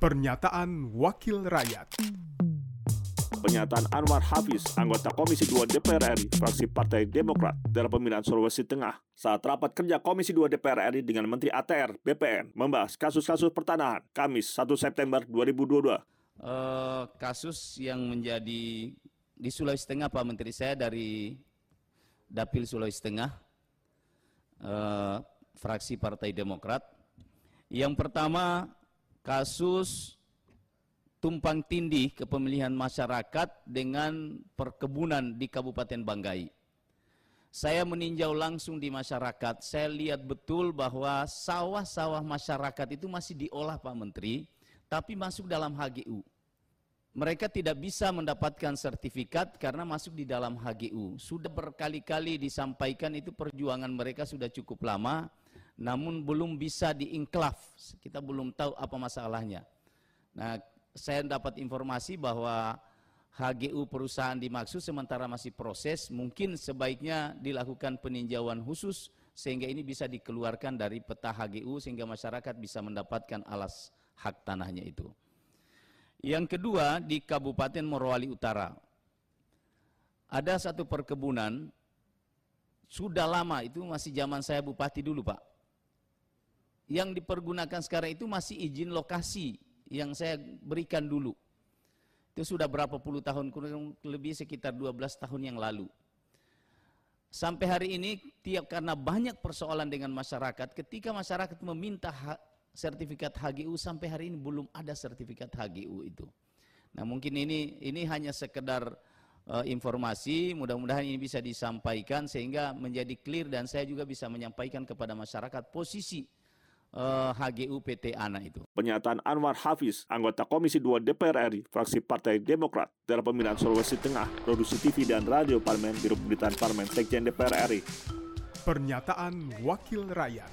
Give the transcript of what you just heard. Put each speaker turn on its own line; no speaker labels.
Pernyataan Wakil Rakyat
Pernyataan Anwar Hafiz, anggota Komisi 2 DPR RI, fraksi Partai Demokrat dalam pemilihan Sulawesi Tengah saat rapat kerja Komisi 2 DPR RI dengan Menteri ATR BPN membahas kasus-kasus pertanahan Kamis 1 September 2022.
Uh, kasus yang menjadi di Sulawesi Tengah Pak Menteri saya dari Dapil Sulawesi Tengah uh, fraksi Partai Demokrat. Yang pertama kasus tumpang tindih kepemilihan masyarakat dengan perkebunan di Kabupaten Banggai. Saya meninjau langsung di masyarakat, saya lihat betul bahwa sawah-sawah masyarakat itu masih diolah Pak Menteri, tapi masuk dalam HGU. Mereka tidak bisa mendapatkan sertifikat karena masuk di dalam HGU. Sudah berkali-kali disampaikan itu perjuangan mereka sudah cukup lama, namun belum bisa diinklaf. Kita belum tahu apa masalahnya. Nah, saya dapat informasi bahwa HGU perusahaan dimaksud sementara masih proses, mungkin sebaiknya dilakukan peninjauan khusus sehingga ini bisa dikeluarkan dari peta HGU sehingga masyarakat bisa mendapatkan alas hak tanahnya itu. Yang kedua di Kabupaten Morowali Utara. Ada satu perkebunan sudah lama itu masih zaman saya bupati dulu, Pak. Yang dipergunakan sekarang itu masih izin lokasi yang saya berikan dulu. Itu sudah berapa puluh tahun, kurang lebih sekitar 12 tahun yang lalu. Sampai hari ini tiap karena banyak persoalan dengan masyarakat, ketika masyarakat meminta sertifikat HGU sampai hari ini belum ada sertifikat HGU itu. Nah mungkin ini ini hanya sekedar uh, informasi, mudah-mudahan ini bisa disampaikan sehingga menjadi clear dan saya juga bisa menyampaikan kepada masyarakat posisi uh, HGU PT ANA itu.
Pernyataan Anwar Hafiz, anggota Komisi 2 DPR RI, fraksi Partai Demokrat dalam pemilihan Sulawesi Tengah, produksi TV dan radio Parlemen, Biro Pemberitaan Parlemen, Sekjen DPR RI.
Pernyataan Wakil Rakyat